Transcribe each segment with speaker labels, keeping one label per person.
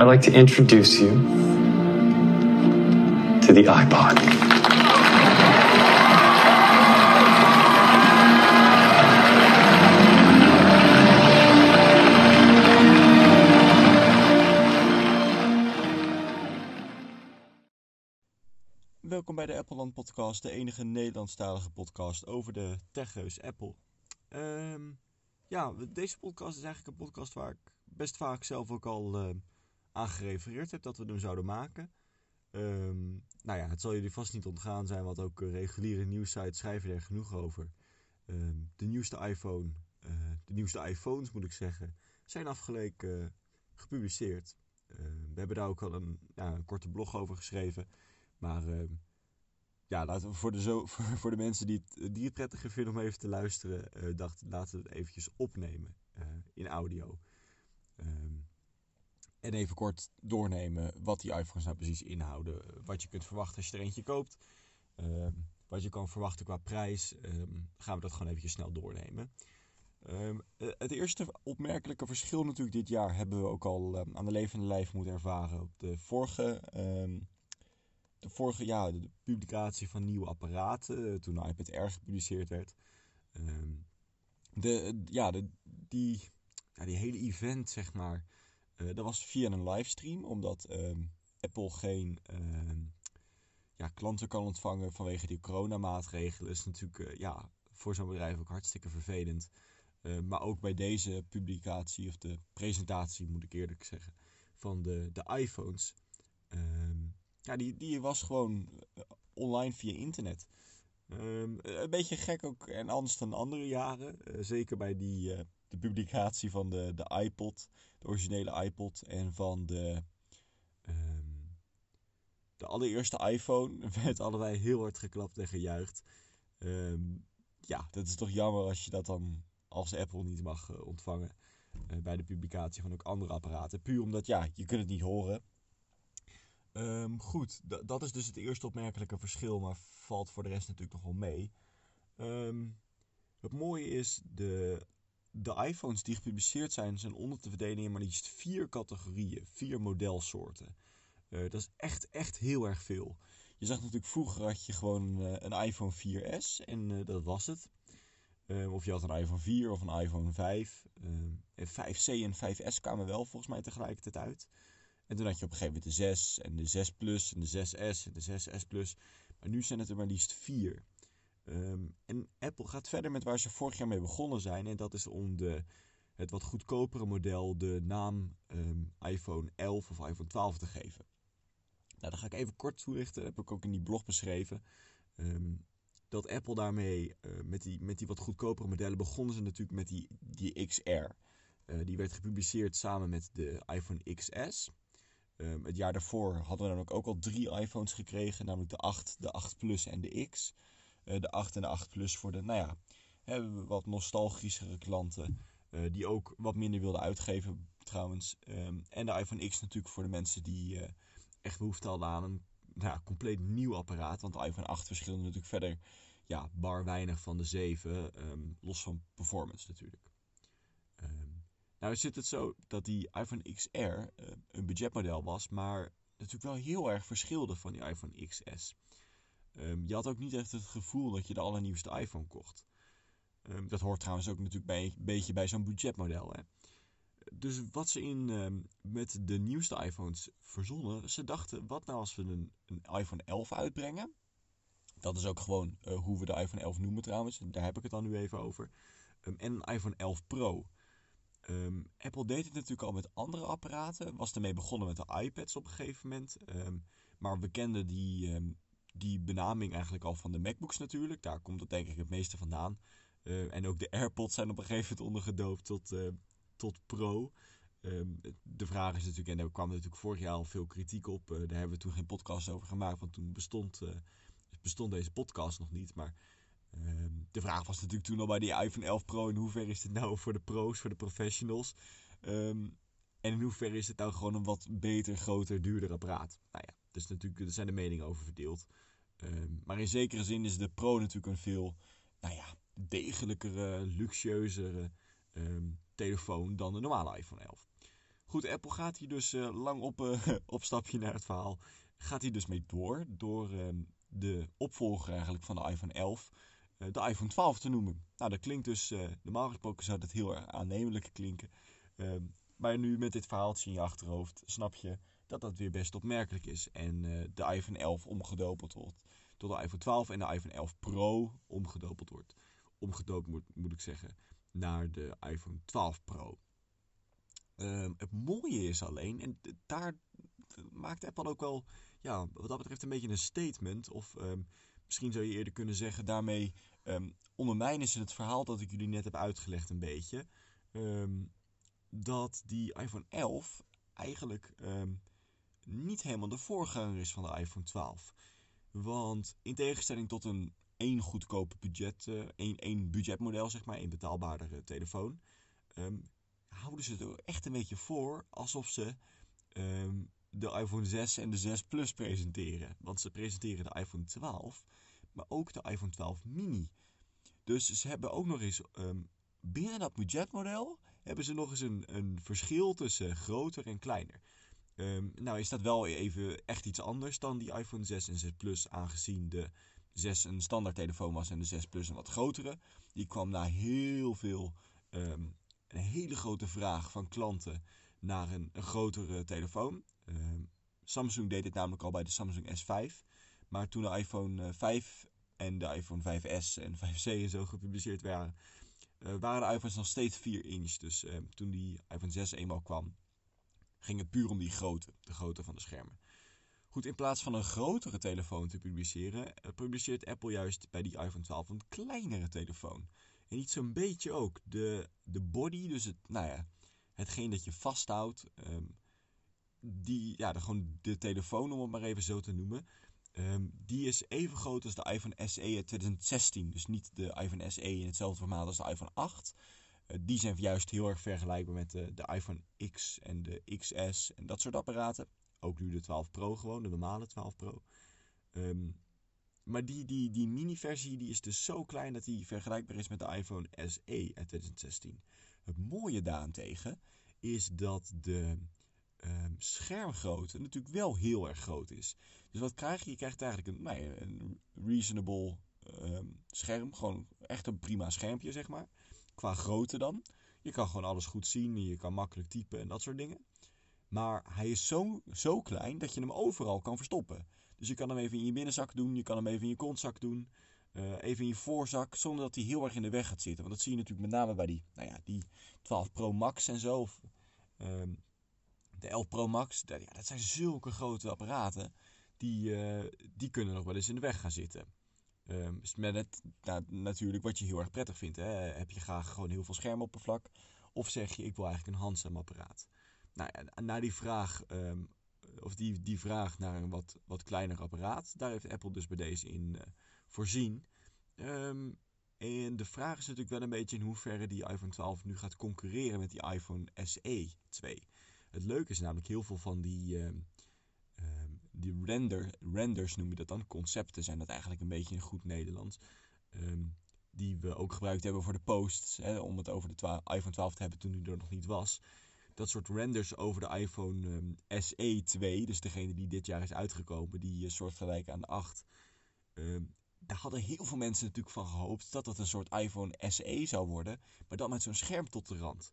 Speaker 1: I'd like to introduce you to the iPod.
Speaker 2: Welkom bij de Appleland Podcast, de enige Nederlandstalige podcast over de techreus Apple. Ehm, ja, deze podcast is eigenlijk een podcast waar ik best vaak zelf ook al uh, aan gerefereerd heb dat we hem zouden maken. Ehm, nou ja, het zal jullie vast niet ontgaan zijn, want ook uh, reguliere nieuwsites schrijven er genoeg over. Ehm, de nieuwste iPhone, uh, de nieuwste iPhones moet ik zeggen, zijn afgeleken gepubliceerd. we hebben daar ook al een, korte blog over geschreven. Maar ja, laten we voor, de zo, voor, de mensen die het, die het prettiger vinden om even te luisteren, uh, dacht, laten we het eventjes opnemen in audio. Um, en even kort doornemen wat die iPhones nou precies inhouden. Wat je kunt verwachten als je er eentje koopt. Um, wat je kan verwachten qua prijs. Um, gaan we dat gewoon eventjes snel doornemen. Um, het eerste opmerkelijke verschil natuurlijk dit jaar hebben we ook al aan de levende lijf moeten ervaren. Op de vorige de vorige ja, de publicatie van nieuwe apparaten, eh, toen de iPad Air gepubliceerd werd. Ehm, de, ja, de, die, ja, die hele event, zeg maar, uh, dat was via een livestream, omdat ehm, Apple geen ehm, ja, klanten kan ontvangen vanwege die coronamaatregelen. is natuurlijk uh, ja, voor zo'n bedrijf ook hartstikke vervelend. maar ook bij deze publicatie, of de presentatie moet ik eerlijk zeggen, van de, de iPhones ja, die, die was gewoon eh, online via internet. Een beetje gek ook en anders dan andere jaren. Zeker bij die, de publicatie van de, de iPod, de originele iPod en van de, um, de allereerste iPhone. werd allebei heel hard geklapt en gejuicht. Um, ja, dat is toch jammer als je dat dan als Apple niet mag uh, ontvangen. bij de publicatie van ook andere apparaten. Puur omdat, ja, je kunt het niet horen. Um, goed, dat is dus het eerste opmerkelijke verschil, maar valt voor de rest natuurlijk nog wel mee. Het mooie is, de, de iPhones die gepubliceerd zijn, zijn onder te verdelen in maar liefst vier categorieën, vier modelsoorten. Uh, dat is echt, echt heel erg veel. Je zag natuurlijk vroeger had je gewoon uh, een iPhone 4S en uh, dat was het. Of je had een iPhone 4 of een iPhone 5. en 5C en 5S kwamen wel volgens mij tegelijkertijd uit. En toen had je op een gegeven moment de 6 en de 6 Plus en de 6S en de 6S Plus. Maar nu zijn het er maar liefst vier. Um, en Apple gaat verder met waar ze vorig jaar mee begonnen zijn. En dat is om de, het wat goedkopere model de naam um, iPhone 11 of iPhone 12 te geven. Nou, dat ga ik even kort toelichten. Dat heb ik ook in die blog beschreven. Um, dat Apple daarmee, uh, met, die, met die wat goedkopere modellen, begonnen ze natuurlijk met die, die XR. Uh, die werd gepubliceerd samen met de iPhone XS. Het jaar daarvoor hadden we dan ook al drie iPhones gekregen, namelijk de 8, de 8 Plus en de X. Uh, de 8 en de 8 Plus voor de, nou ja, wat nostalgischere klanten. Uh, die ook wat minder wilden uitgeven trouwens. Um, en de iPhone X natuurlijk voor de mensen die uh, echt behoefte hadden aan een nou, compleet nieuw apparaat. Want de iPhone 8 verschilde natuurlijk verder ja, bar weinig van de 7. Um, los van performance natuurlijk. Nou zit het zo dat die iPhone XR een budgetmodel was, maar natuurlijk wel heel erg verschilde van die iPhone XS. Um, je had ook niet echt het gevoel dat je de allernieuwste iPhone kocht. Um, dat hoort trouwens ook natuurlijk bij, een beetje bij zo'n budgetmodel. Hè? Dus wat ze in, um, met de nieuwste iPhones verzonnen, ze dachten, wat nou als we een, een iPhone 11 uitbrengen? Dat is ook gewoon uh, hoe we de iPhone 11 noemen trouwens, daar heb ik het dan nu even over. en een iPhone 11 Pro. Apple deed het natuurlijk al met andere apparaten. Was ermee begonnen met de iPads op een gegeven moment. Maar we kenden die, die benaming eigenlijk al van de MacBooks natuurlijk. Daar komt het denk ik het meeste vandaan. Uh, en ook de AirPods zijn op een gegeven moment ondergedoopt tot, uh, tot Pro. de vraag is natuurlijk, en daar kwam natuurlijk vorig jaar al veel kritiek op. Uh, daar hebben we toen geen podcast over gemaakt, want toen bestond, bestond deze podcast nog niet. Maar Um, de vraag was natuurlijk toen al bij die iPhone 11 Pro: in hoeverre is dit nou voor de pro's, voor de professionals? Um, en in hoeverre is het nou gewoon een wat beter, groter, duurder apparaat? Nou ja, dus natuurlijk, er zijn de meningen over verdeeld. Um, maar in zekere zin is de Pro natuurlijk een veel nou ja, degelijkere, luxueuzere telefoon dan de normale iPhone 11. Goed, Apple gaat hier dus uh, lang op, uh, opstapje naar het verhaal. Gaat hier dus mee door. Door um, de opvolger eigenlijk van de iPhone 11. Uh, de iPhone 12 te noemen. Nou, dat klinkt dus... normaal gesproken zou dat heel erg aannemelijk klinken. Maar nu met dit verhaaltje in je achterhoofd snap je dat dat weer best opmerkelijk is. En de iPhone 11 omgedopeld wordt tot de iPhone 12 en de iPhone 11 Pro omgedopeld wordt. Omgedoopt moet, moet ik zeggen naar de iPhone 12 Pro. Um, het mooie is alleen, en daar maakt Apple ook wel, ja, wat dat betreft een beetje een statement. Of um, misschien zou je eerder kunnen zeggen, daarmee um, ondermijnen ze het verhaal dat ik jullie net heb uitgelegd een beetje. dat die iPhone 11 eigenlijk niet helemaal de voorganger is van de iPhone 12. Want in tegenstelling tot een één goedkope budget, uh, één, één budgetmodel, zeg maar, één betaalbaardere telefoon, um, houden ze er echt een beetje voor alsof ze um, de iPhone 6 en de 6 Plus presenteren. Want ze presenteren de iPhone 12, maar ook de iPhone 12 mini. Dus ze hebben ook nog eens um, binnen dat budgetmodel hebben ze nog eens een, een verschil tussen groter en kleiner. Um, nou is dat wel even echt iets anders dan die iPhone 6 en 6 Plus, aangezien de 6 een standaard telefoon was en de 6 Plus een wat grotere. Die kwam na heel veel, um, een hele grote vraag van klanten naar een, grotere telefoon. Um, Samsung deed dit namelijk al bij de Samsung S5. Maar toen de iPhone 5 eh, en de iPhone 5S en 5C en zo gepubliceerd waren, uh, waren de iPhones nog steeds 4 inch. Dus toen die iPhone 6 eenmaal kwam, ging het puur om die grootte, de grootte van de schermen. Goed, in plaats van een grotere telefoon te publiceren, eh, publiceert Apple juist bij die iPhone 12 een kleinere telefoon. En niet zo'n beetje ook. De, de body, dus het, nou ja, hetgeen dat je vasthoudt, um, die, ja, de, gewoon de telefoon om het maar even zo te noemen, um, die is even groot als de iPhone SE uit 2016. Dus niet de iPhone SE in hetzelfde formaat als de iPhone 8. Eh, die zijn juist heel erg vergelijkbaar met de, de iPhone X en de XS en dat soort apparaten. Ook nu de 12 Pro gewoon, de normale 12 Pro. Um, maar die, die, die mini-versie die is dus zo klein dat die vergelijkbaar is met de iPhone SE uit 2016. Het mooie daarentegen is dat de um, schermgrootte natuurlijk wel heel erg groot is. Dus wat krijg je? Je krijgt eigenlijk een, nou ja, een reasonable um, scherm. Gewoon echt een prima schermpje, zeg maar. Qua grootte dan. Je kan gewoon alles goed zien. Je kan makkelijk typen en dat soort dingen. Maar hij is zo, zo klein dat je hem overal kan verstoppen. Dus je kan hem even in je binnenzak doen, je kan hem even in je kontzak doen, uh, even in je voorzak, zonder dat hij heel erg in de weg gaat zitten. Want dat zie je natuurlijk met name bij die, nou ja, die 12 Pro Max en zo. Um, de 11 Pro Max, dat, ja, dat zijn zulke grote apparaten. Die, uh, die kunnen nog wel eens in de weg gaan zitten. Um, met het, nou, natuurlijk wat je heel erg prettig vindt. Hè? Heb je graag gewoon heel veel schermoppervlak? Of zeg je, ik wil eigenlijk een handzaam apparaat? Nou naar die vraag, um, of die, die vraag naar een wat, wat kleiner apparaat, daar heeft Apple dus bij deze in uh, voorzien. Um, en de vraag is natuurlijk wel een beetje in hoeverre die iPhone 12 nu gaat concurreren met die iPhone SE 2. Het leuke is namelijk heel veel van die, die render, renders, noem je dat dan, concepten zijn dat eigenlijk een beetje in goed Nederlands. die we ook gebruikt hebben voor de posts, hè, om het over de iPhone 12 te hebben toen die er nog niet was dat soort renders over de iPhone um, SE 2, dus degene die dit jaar is uitgekomen, die uh, soortgelijk aan de 8. Um, daar hadden heel veel mensen natuurlijk van gehoopt dat dat een soort iPhone SE zou worden, maar dan met zo'n scherm tot de rand.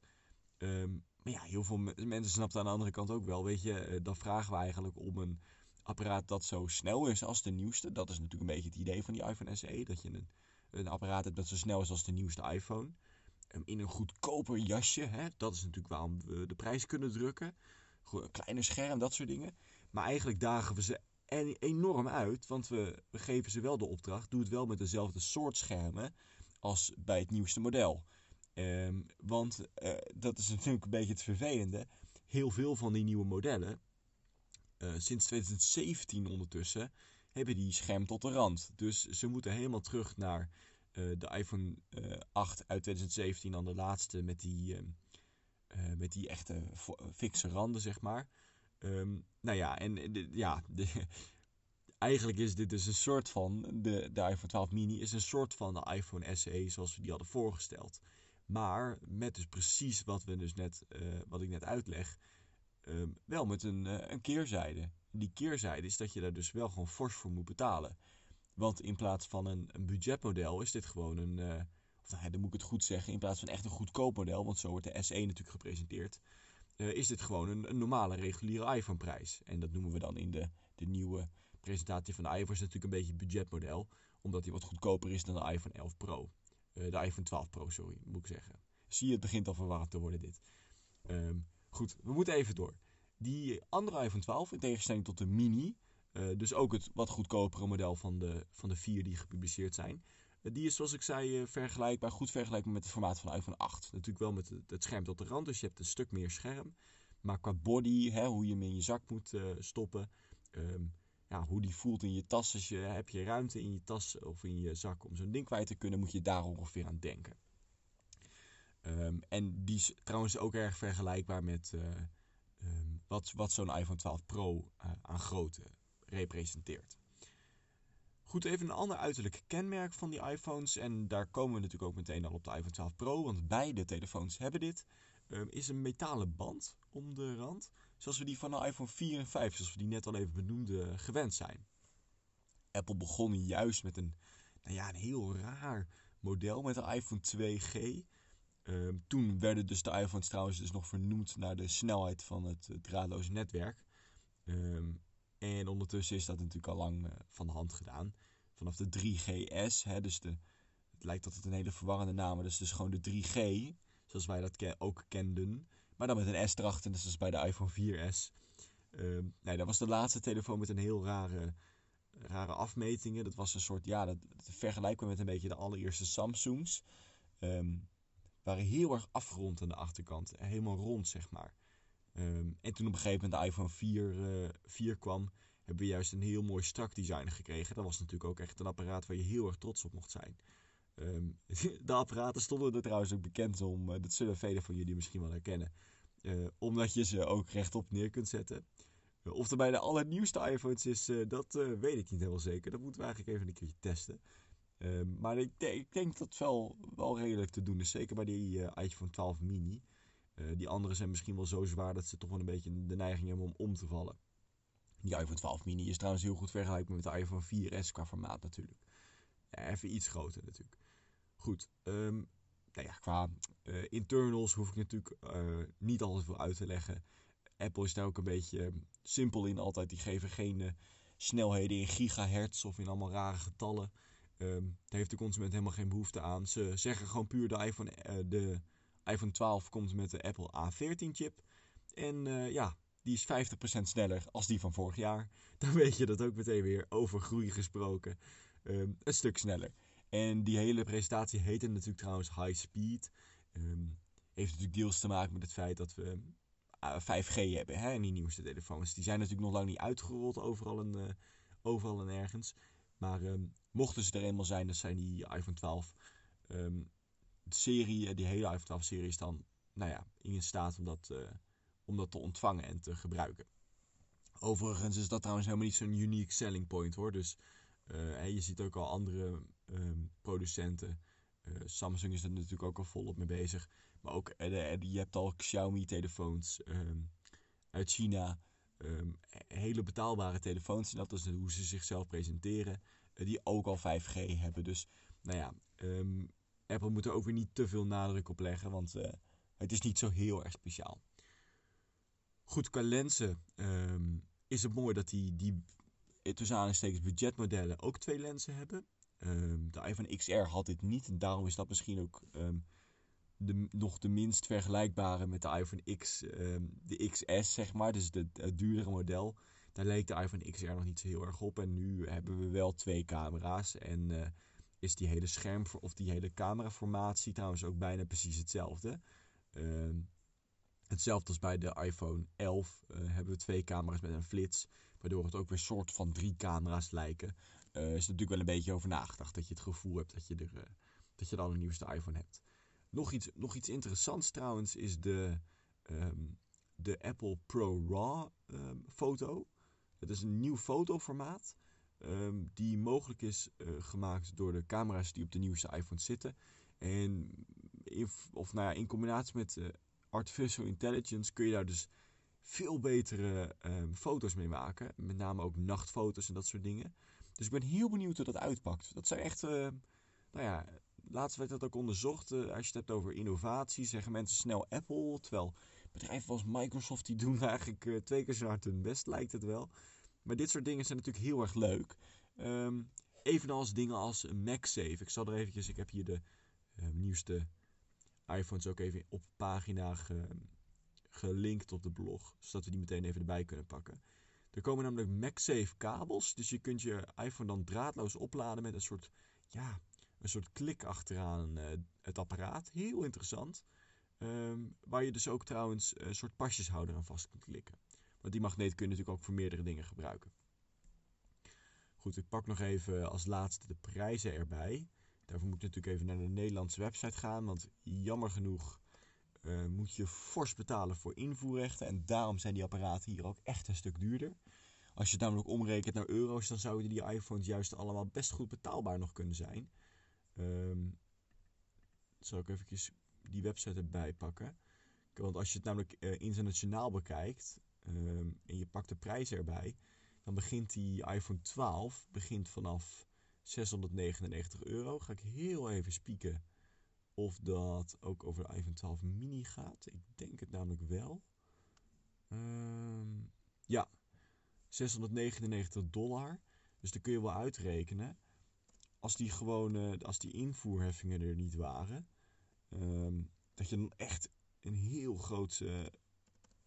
Speaker 2: Maar ja, heel veel mensen snapten aan de andere kant ook wel, weet je, uh, dan vragen we eigenlijk om een apparaat dat zo snel is als de nieuwste. Dat is natuurlijk een beetje het idee van die iPhone SE, dat je een, een apparaat hebt dat zo snel is als de nieuwste iPhone in een goedkoper jasje. Hè? Dat is natuurlijk waarom we de prijs kunnen drukken. Een kleiner scherm, dat soort dingen. Maar eigenlijk dagen we ze enorm uit. Want we, we geven ze wel de opdracht. Doe het wel met dezelfde soort schermen als bij het nieuwste model. Um, want uh, dat is natuurlijk een beetje het vervelende. Heel veel van die nieuwe modellen, sinds 2017 ondertussen, hebben die scherm tot de rand. Dus ze moeten helemaal terug naar uh, de iPhone uh, eh, 8 uit 2017 dan de laatste met die, uh, met die echte fikse randen, zeg maar. Um, nou ja, en ja, de, eigenlijk is dit dus een soort van, de, de iPhone 12 mini is een soort van de iPhone SE zoals we die hadden voorgesteld. Maar met dus precies wat, we dus net, wat ik net uitleg, ehm, wel met een, uh, een keerzijde. Die keerzijde is dat je daar dus wel gewoon fors voor moet betalen. Want in plaats van een, een budgetmodel is dit gewoon een. Uh, of nou, dan moet ik het goed zeggen. In plaats van echt een goedkoop model, want zo wordt de SE natuurlijk gepresenteerd. Uh, is dit gewoon een, een, normale reguliere iPhone-prijs. En dat noemen we dan in de, de nieuwe presentatie van de iPhone. is natuurlijk een beetje budgetmodel, omdat die wat goedkoper is dan de iPhone 11 Pro. De iPhone 12 Pro, sorry, moet ik zeggen. Zie je, het begint al verwarrend te worden, dit. Um, goed, we moeten even door. Die andere iPhone 12, in tegenstelling tot de mini, uh, dus ook het wat goedkopere model van de, van de vier die gepubliceerd zijn, uh, die is zoals ik zei uh, vergelijkbaar, goed vergelijkbaar met het formaat van de iPhone 8. Natuurlijk wel met het, scherm tot de rand, dus je hebt een stuk meer scherm. Maar qua body, hè, hoe je hem in je zak moet stoppen, um, ja, hoe die voelt in je tas, als je, heb je ruimte in je tas of in je zak om zo'n ding kwijt te kunnen, moet je daar ongeveer aan denken. Um, en die is trouwens ook erg vergelijkbaar met um, wat, wat zo'n iPhone 12 Pro uh, aan grootte representeert. Goed, even een ander uiterlijk kenmerk van die iPhones. En daar komen we natuurlijk ook meteen al op de iPhone 12 Pro. Want beide telefoons hebben dit. Um, is een metalen band om de rand. Zoals we die van de iPhone 4 en 5, zoals we die net al even benoemden, gewend zijn. Apple begon juist met een, nou ja, een heel raar model met de iPhone 2G. Um, toen werden dus de iPhones trouwens dus nog vernoemd naar de snelheid van het, draadloze netwerk. Um, en ondertussen is dat natuurlijk al lang uh, van de hand gedaan. Vanaf de 3GS, hè, dus de, het lijkt dat het een hele verwarrende naam is. Dus, gewoon de 3G, zoals wij dat ook kenden. Maar dan met een S erachter, dus dat is bij de iPhone 4S. Um, nee, dat was de laatste telefoon met een heel rare, rare afmetingen. Dat was een soort, ja, dat, dat vergelijken we met een beetje de allereerste Samsungs. Um, waren heel erg afgerond aan de achterkant. Helemaal rond, zeg maar. Um, en toen op een gegeven moment de iPhone 4, uh, 4 kwam, hebben we juist een heel mooi strak design gekregen. Dat was natuurlijk ook echt een apparaat waar je heel erg trots op mocht zijn. Um, de apparaten stonden er trouwens ook bekend om. Uh, dat zullen velen van jullie misschien wel herkennen. Uh, omdat je ze ook rechtop neer kunt zetten. Of er bij de allernieuwste iPhones is, dat weet ik niet helemaal zeker. Dat moeten we eigenlijk even een keertje testen. Uh, maar ik, ik, denk dat het wel, wel redelijk te doen is. Zeker bij die uh, iPhone 12 mini. Uh, die andere zijn misschien wel zo zwaar dat ze toch wel een beetje de neiging hebben om om te vallen. Die iPhone 12 mini is trouwens heel goed vergelijkbaar met de iPhone 4S qua formaat natuurlijk. Even iets groter natuurlijk. Goed, um, nou ja, qua internals hoef ik natuurlijk niet alles veel uit te leggen. Apple is daar ook een beetje simpel in altijd. Die geven geen snelheden in gigahertz of in allemaal rare getallen. Um, daar heeft de consument helemaal geen behoefte aan. Ze zeggen gewoon puur de iPhone, uh, de iPhone 12 komt met de Apple A14 chip. En uh, ja, die is 50% sneller als die van vorig jaar. Dan weet je dat ook meteen weer over groei gesproken. Um, een stuk sneller. En die hele presentatie heette natuurlijk trouwens High Speed. Um, heeft natuurlijk deels te maken met het feit dat we uh, 5G hebben hè, in die nieuwste telefoons. Die zijn natuurlijk nog lang niet uitgerold overal en, overal en ergens. Maar mochten ze er eenmaal zijn, dan zijn die iPhone 12 um, serie, die hele iPhone 12 serie is dan nou ja, in staat om dat, uh, om dat te ontvangen en te gebruiken. Overigens is dat trouwens helemaal niet zo'n unique selling point hoor. Dus uh, je ziet ook al andere um, producenten. Uh, Samsung is er natuurlijk ook al volop mee bezig. Maar ook je hebt al Xiaomi telefoons um, uit China. Um, hele betaalbare telefoons. En dat is hoe ze zichzelf presenteren. Die ook al 5G hebben. Dus nou ja, um, Apple moet er ook weer niet te veel nadruk op leggen. Want uh, het is niet zo heel erg speciaal. Goed, qua lenzen um, is het mooi dat die, die tussen aanstekens budgetmodellen ook twee lenzen hebben. de iPhone XR had dit niet. Daarom is dat misschien ook de, nog de minst vergelijkbare met de iPhone X, de XS zeg maar, dus de, het duurdere model. Daar leek de iPhone XR nog niet zo heel erg op. En nu hebben we wel twee camera's. En uh, is die hele scherm of die hele cameraformatie trouwens ook bijna precies hetzelfde. Uh, hetzelfde als bij de iPhone 11 uh, hebben we twee camera's met een flits. Waardoor het ook weer soort van drie camera's lijken. Uh, is natuurlijk wel een beetje over nagedacht dat je het gevoel hebt dat je, er, dat je de allernieuwste iPhone hebt. Nog iets, nog iets interessants trouwens is de, um, de Apple Pro RAW um, foto. Het is een nieuw fotoformaat um, die mogelijk is uh, gemaakt door de camera's die op de nieuwste iPhone zitten. En of, nou ja, in combinatie met uh, artificial intelligence kun je daar dus veel betere ehm, foto's mee maken. Met name ook nachtfoto's en dat soort dingen. Dus ik ben heel benieuwd hoe dat uitpakt. Dat zijn echt, ehm, nou ja, laatst werd dat ook onderzocht. Eh, als je het hebt over innovatie, zeggen mensen snel Apple. Terwijl bedrijven als Microsoft, die doen eigenlijk uh, twee keer zo hard hun best, lijkt het wel. Maar dit soort dingen zijn natuurlijk heel erg leuk. Um, evenals dingen als MagSafe. Ik zal er eventjes, ik heb hier de uh, nieuwste iPhones ook even op pagina ge, gelinkt op de blog. Zodat we die meteen even erbij kunnen pakken. Er komen namelijk MagSafe kabels. Dus je kunt je iPhone dan draadloos opladen met een soort, ja, een soort klik achteraan uh, het apparaat. Heel interessant. Um, waar je dus ook trouwens een soort pasjeshouder aan vast kunt klikken. Want die magneet kun je natuurlijk ook voor meerdere dingen gebruiken. Goed, ik pak nog even als laatste de prijzen erbij. Daarvoor moet je natuurlijk even naar de Nederlandse website gaan. Want jammer genoeg uh, moet je fors betalen voor invoerrechten. En daarom zijn die apparaten hier ook echt een stuk duurder. Als je het namelijk omrekent naar euro's, dan zouden die iPhones juist allemaal best goed betaalbaar nog kunnen zijn. Um, zal ik even die website erbij pakken. Want als je het namelijk uh, internationaal bekijkt um, en je pakt de prijzen erbij, dan begint die iPhone 12 begint vanaf 699 euro. Ga ik heel even spieken of dat ook over de iPhone 12 mini gaat. Ik denk het namelijk wel. Um, ja, 699 dollar. Dus dan kun je wel uitrekenen. Als die gewone, als die invoerheffingen er niet waren, um, dat je dan echt een heel groot,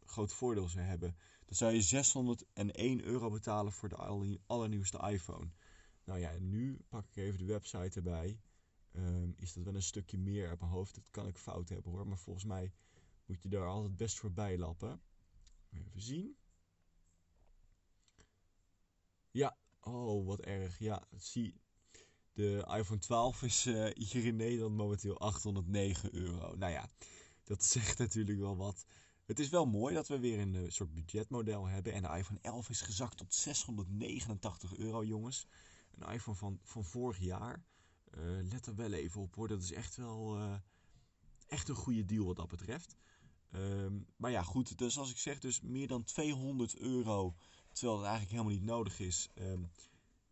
Speaker 2: groot voordeel zou hebben. Dan zou je 601 euro betalen voor de allernieuwste iPhone. Nou ja, nu pak ik even de website erbij. Um, is dat wel een stukje meer op mijn hoofd. Dat kan ik fout hebben hoor. Maar volgens mij moet je daar altijd best voorbij lappen. Even zien. Ja, oh wat erg. Ja, zie. De iPhone 12 is uh, hier in Nederland momenteel 809 euro. Nou ja, dat zegt natuurlijk wel wat. Het is wel mooi dat we weer een uh, soort budgetmodel hebben. En de iPhone 11 is gezakt tot 689 euro, jongens. Een iPhone van, van vorig jaar. Uh, let er wel even op hoor. Dat is echt wel uh, echt een goede deal wat dat betreft. Um, maar ja, goed. Dus als ik zeg, dus meer dan 200 euro. Terwijl het eigenlijk helemaal niet nodig is. Um,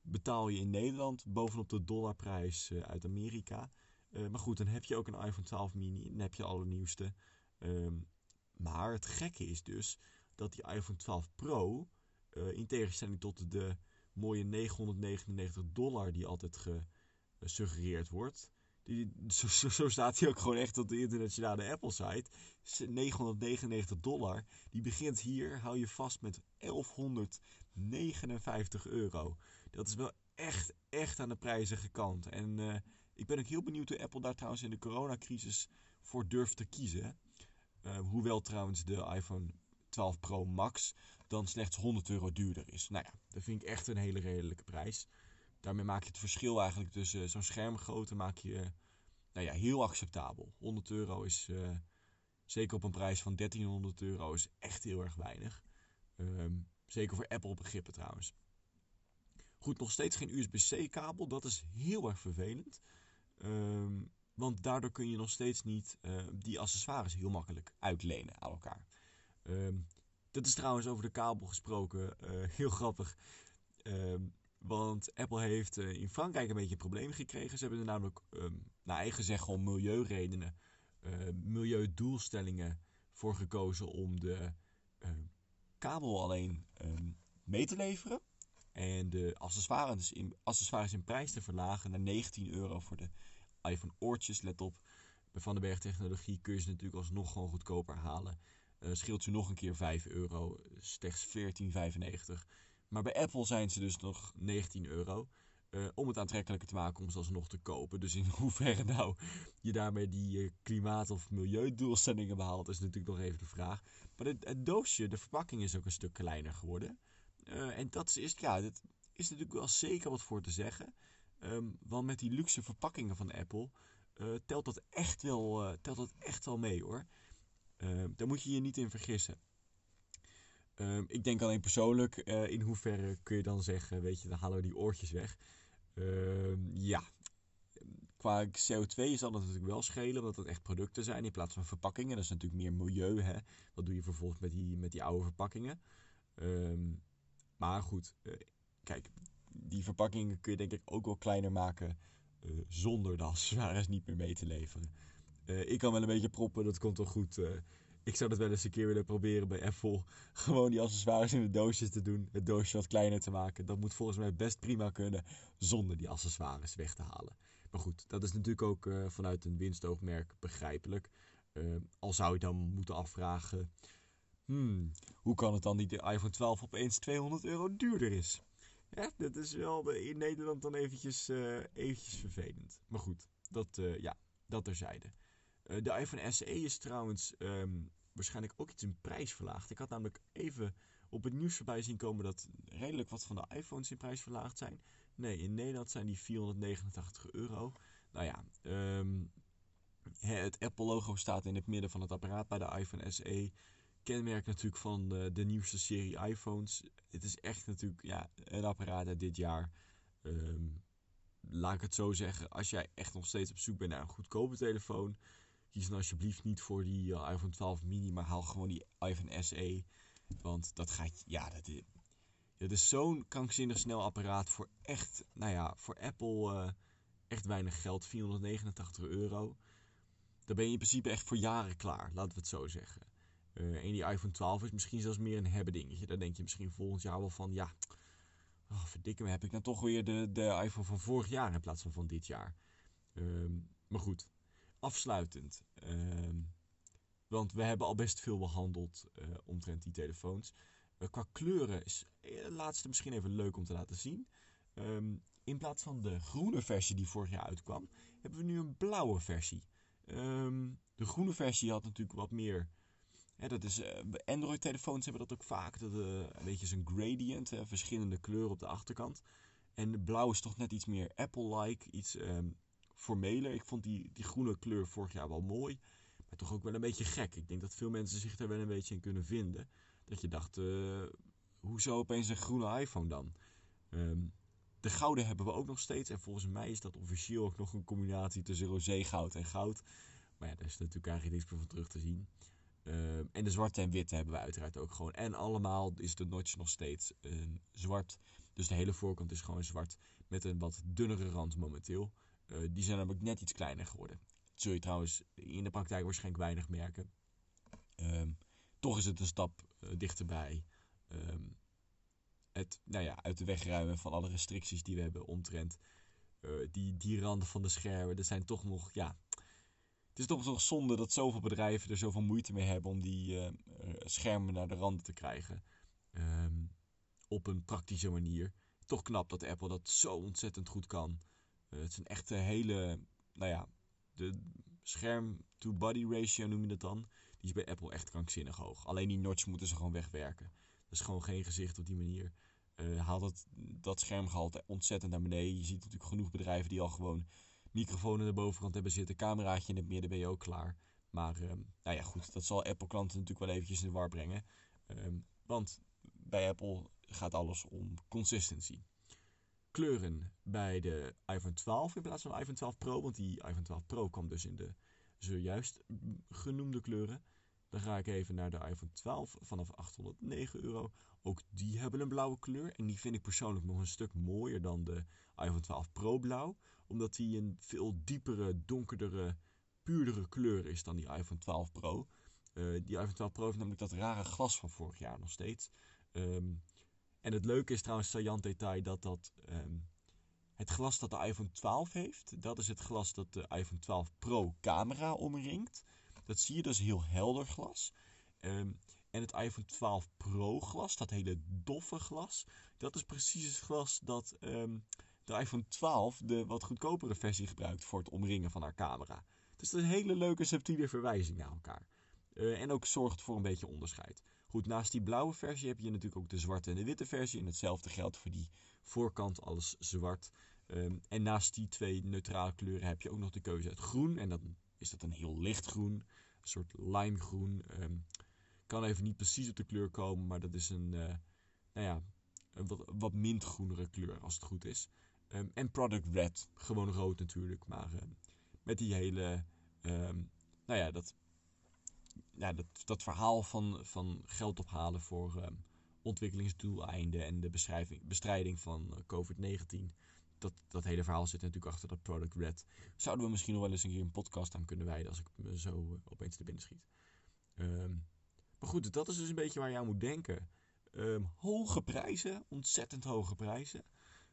Speaker 2: betaal je in Nederland bovenop de dollarprijs uit Amerika. maar goed, dan heb je ook een iPhone 12 mini. Dan heb je de allernieuwste. Um, maar het gekke is dus dat die iPhone 12 Pro, in tegenstelling tot de mooie 999 dollar die altijd gesuggereerd wordt. Die, zo, zo, staat hij ook gewoon echt op de internationale Apple site. 999 dollar. Die begint hier, hou je vast, met 1159 euro. Dat is wel echt, echt aan de prijzige kant. En uh, ik ben ook heel benieuwd hoe Apple daar trouwens in de coronacrisis voor durft te kiezen. Uh, hoewel trouwens de iPhone 12 Pro Max dan slechts 100 euro duurder is. Nou ja, dat vind ik echt een hele redelijke prijs. Daarmee maak je het verschil eigenlijk tussen zo'n schermgrootte maak je nou ja, heel acceptabel. 100 euro is, uh, zeker op een prijs van 1300 euro, is echt heel erg weinig. Um, zeker voor Apple begrippen trouwens. Goed, nog steeds geen USB-C kabel. Dat is heel erg vervelend. Um, want daardoor kun je nog steeds niet uh, die accessoires heel makkelijk uitlenen aan elkaar. Um, dat is trouwens over de kabel gesproken uh, heel grappig. Um, want Apple heeft uh, in Frankrijk een beetje een probleem gekregen. Ze hebben er namelijk, um, naar eigen zeggen, om milieuredenen, milieudoelstellingen voor gekozen om de kabel alleen mee te leveren. En de accessoires in, accessoires in prijs te verlagen naar 19 euro voor de iPhone oortjes. Let op, bij Van den Berg Technologie kun je ze natuurlijk alsnog gewoon goedkoper halen. Uh, scheelt je nog een keer 5 euro, slechts 14,95. Maar bij Apple zijn ze dus nog 19 euro. Uh, om het aantrekkelijker te maken om ze alsnog te kopen. Dus in hoeverre nou je daarmee die uh, klimaat- of milieudoelstellingen behaalt, is natuurlijk nog even de vraag. Maar het, het doosje, de verpakking is ook een stuk kleiner geworden. En dat is, ja, dat is natuurlijk wel zeker wat voor te zeggen. Um, want met die luxe verpakkingen van Apple telt, dat echt wel, telt dat echt wel mee hoor. Uh, daar moet je je niet in vergissen. Uh, ik denk alleen persoonlijk, uh, in hoeverre kun je dan zeggen, weet je, dan halen we die oortjes weg. ja, Qua CO2 zal dat natuurlijk wel schelen, omdat het echt producten zijn in plaats van verpakkingen. Dat is natuurlijk meer milieu. Hè? Wat doe je vervolgens met die, met die oude verpakkingen? Ehm, maar goed, eh, kijk, die verpakkingen kun je denk ik ook wel kleiner maken uh, zonder de accessoires niet meer mee te leveren. Uh, ik kan wel een beetje proppen, dat komt wel goed. ik zou dat wel eens een keer willen proberen bij Apple. Gewoon die accessoires in de doosjes te doen, het doosje wat kleiner te maken. Dat moet volgens mij best prima kunnen zonder die accessoires weg te halen. Maar goed, dat is natuurlijk ook vanuit een winstoogmerk begrijpelijk. al zou je dan moeten afvragen Hmm, hoe kan het dan niet de iPhone 12 opeens 200 euro duurder is? Ja, dat is wel in Nederland dan eventjes, uh, eventjes vervelend. Maar goed, dat, uh, ja, dat terzijde. Uh, de iPhone SE is trouwens um, waarschijnlijk ook iets in prijs verlaagd. Ik had namelijk even op het nieuws voorbij zien komen dat redelijk wat van de iPhones in prijs verlaagd zijn. Nee, in Nederland zijn die 489 euro. Nou ja, um, het Apple-logo staat in het midden van het apparaat bij de iPhone SE kenmerk natuurlijk van de, de, nieuwste serie iPhones. Het is echt natuurlijk ja, een apparaat uit dit jaar. Ehm, laat ik het zo zeggen. Als jij echt nog steeds op zoek bent naar een goedkope telefoon. Kies dan alsjeblieft niet voor die uh, iPhone 12 mini. Maar haal gewoon die iPhone SE. Want dat gaat... Ja, dat is, zo'n krankzinnig snel apparaat. Voor echt... Nou ja, voor Apple... Uh, echt weinig geld. 489 euro. Dan ben je in principe echt voor jaren klaar. Laten we het zo zeggen. Uh, en die iPhone 12 is misschien zelfs meer een hebben dingetje. Daar denk je misschien volgend jaar wel van, ja, oh, verdikke me, heb ik nou toch weer de, de iPhone van vorig jaar in plaats van van dit jaar. Uh, maar goed, afsluitend. Uh, want we hebben al best veel behandeld uh, omtrent die telefoons. Uh, qua kleuren is de laatste misschien even leuk om te laten zien. Um, in plaats van de groene versie die vorig jaar uitkwam, hebben we nu een blauwe versie. De groene versie had natuurlijk wat meer dat is, uh, Android-telefoons hebben dat ook vaak. Dat, uh, een beetje zo'n gradient, verschillende kleuren op de achterkant. En blauw is toch net iets meer Apple-like, iets um, formeler. Ik vond die, die groene kleur vorig jaar wel mooi, maar toch ook wel een beetje gek. Ik denk dat veel mensen zich daar wel een beetje in kunnen vinden. Dat je dacht, hoezo opeens een groene iPhone dan? Um, de gouden hebben we ook nog steeds. En volgens mij is dat officieel ook nog een combinatie tussen roze-goud en goud. Maar ja, daar is natuurlijk eigenlijk niks meer van terug te zien. Uh, en de zwarte en witte hebben we uiteraard ook gewoon. En allemaal is de notch nog steeds uh, zwart. Dus de hele voorkant is gewoon zwart. Met een wat dunnere rand momenteel. Uh, die zijn namelijk net iets kleiner geworden. Dat zul je trouwens in de praktijk waarschijnlijk weinig merken. Um, toch is het een stap uh, dichterbij. Het nou ja, uit de weg ruimen van alle restricties die we hebben omtrent die, die randen van de schermen. Er zijn toch nog ja, het is toch toch zonde dat zoveel bedrijven er zoveel moeite mee hebben om die uh, schermen naar de randen te krijgen. Um, op een praktische manier. Toch knap dat Apple dat zo ontzettend goed kan. Uh, het is een echte hele, nou ja, de scherm-to-body ratio noem je dat dan. Die is bij Apple echt krankzinnig hoog. Alleen die notch moeten ze gewoon wegwerken. Dat is gewoon geen gezicht op die manier. Uh, haalt het, dat schermgehalte ontzettend naar beneden. Je ziet natuurlijk genoeg bedrijven die al gewoon microfoon aan de bovenkant hebben zitten, cameraatje in het midden, ben je ook klaar. Maar uh, nou ja, goed, dat zal Apple-klanten natuurlijk wel eventjes in de war brengen. Um, want bij Apple gaat alles om consistency. Kleuren bij de iPhone 12 in plaats van de iPhone 12 Pro, want die iPhone 12 Pro kwam dus in de zojuist genoemde kleuren. Dan ga ik even naar de iPhone 12 vanaf 809 euro. Ook die hebben een blauwe kleur. En die vind ik persoonlijk nog een stuk mooier dan de iPhone 12 Pro blauw. Omdat die een veel diepere, donkerdere, puurdere kleur is dan die iPhone 12 Pro. Uh, die iPhone 12 Pro heeft namelijk dat rare glas van vorig jaar nog steeds. Um, en het leuke is trouwens, saillant detail, dat dat... Um, het glas dat de iPhone 12 heeft, dat is het glas dat de iPhone 12 Pro camera omringt. Dat zie je dus heel helder glas. Um, en het iPhone 12 Pro glas, dat hele doffe glas, dat is precies het glas dat de iPhone 12, de wat goedkopere versie, gebruikt voor het omringen van haar camera. Dus dat is een hele leuke subtiele verwijzing naar elkaar. Uh, en ook zorgt voor een beetje onderscheid. Goed, naast die blauwe versie heb je natuurlijk ook de zwarte en de witte versie. En hetzelfde geldt voor die voorkant, alles zwart. Um, en naast die twee neutrale kleuren heb je ook nog de keuze uit groen. En dan is dat een heel licht groen, een soort limegroen. Um, kan even niet precies op de kleur komen, maar dat is een, uh, nou ja, wat, wat mintgroenere kleur als het goed is. Ehm, en Product Red, gewoon rood natuurlijk. Maar ehm, met die hele, ehm, nou ja, dat, ja, dat, dat verhaal van, van geld ophalen voor ontwikkelingsdoeleinden en de beschrijving, bestrijding van eh, COVID-19. Dat, dat hele verhaal zit natuurlijk achter dat Product Red. Zouden we misschien nog wel eens een keer een podcast aan kunnen wijden als ik me zo eh, opeens te binnen schiet. Maar goed, dat is dus een beetje waar je moet denken. Hoge prijzen, ontzettend hoge prijzen.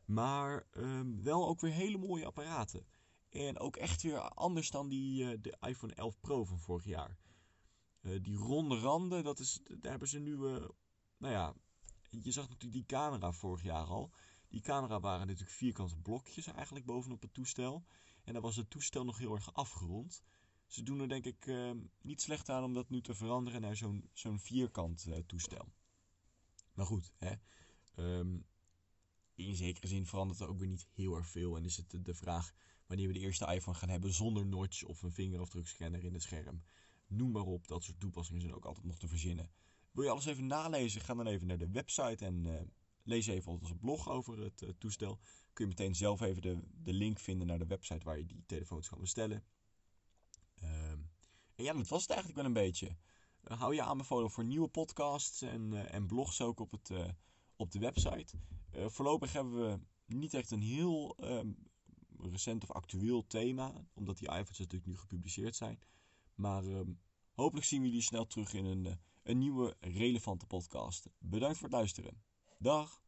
Speaker 2: Maar ehm, wel ook weer hele mooie apparaten. En ook echt weer anders dan die, eh, de iPhone 11 Pro van vorig jaar. Eh, die ronde randen, dat is, daar hebben ze nu... eh, nou ja, je zag natuurlijk die camera vorig jaar al. Die camera waren natuurlijk vierkante blokjes eigenlijk bovenop het toestel. En dan was het toestel nog heel erg afgerond. Ze doen er denk ik eh, niet slecht aan om dat nu te veranderen naar zo'n vierkant toestel. Maar goed, hè. Ehm, in zekere zin verandert er ook weer niet heel erg veel. En is het de- vraag wanneer we de eerste iPhone gaan hebben zonder notch of een vingerafdrukscanner in het scherm. Noem maar op, dat soort toepassingen zijn ook altijd nog te verzinnen. Wil je alles even nalezen? Ga dan even naar de website en eh, lees even onze blog over het eh, toestel. Kun je meteen zelf even de, de link vinden naar de website waar je die telefoons kan bestellen. Ehm, en ja, dat was het eigenlijk wel een beetje. Hou je aanbevolen voor nieuwe podcasts en, eh, en blogs ook op, het, op de website. Eh, voorlopig hebben we niet echt een heel ehm, recent of actueel thema, omdat die iPhones natuurlijk nu gepubliceerd zijn. Maar ehm, hopelijk zien we jullie snel terug in een, eh, een nieuwe relevante podcast. Bedankt voor het luisteren. Dag!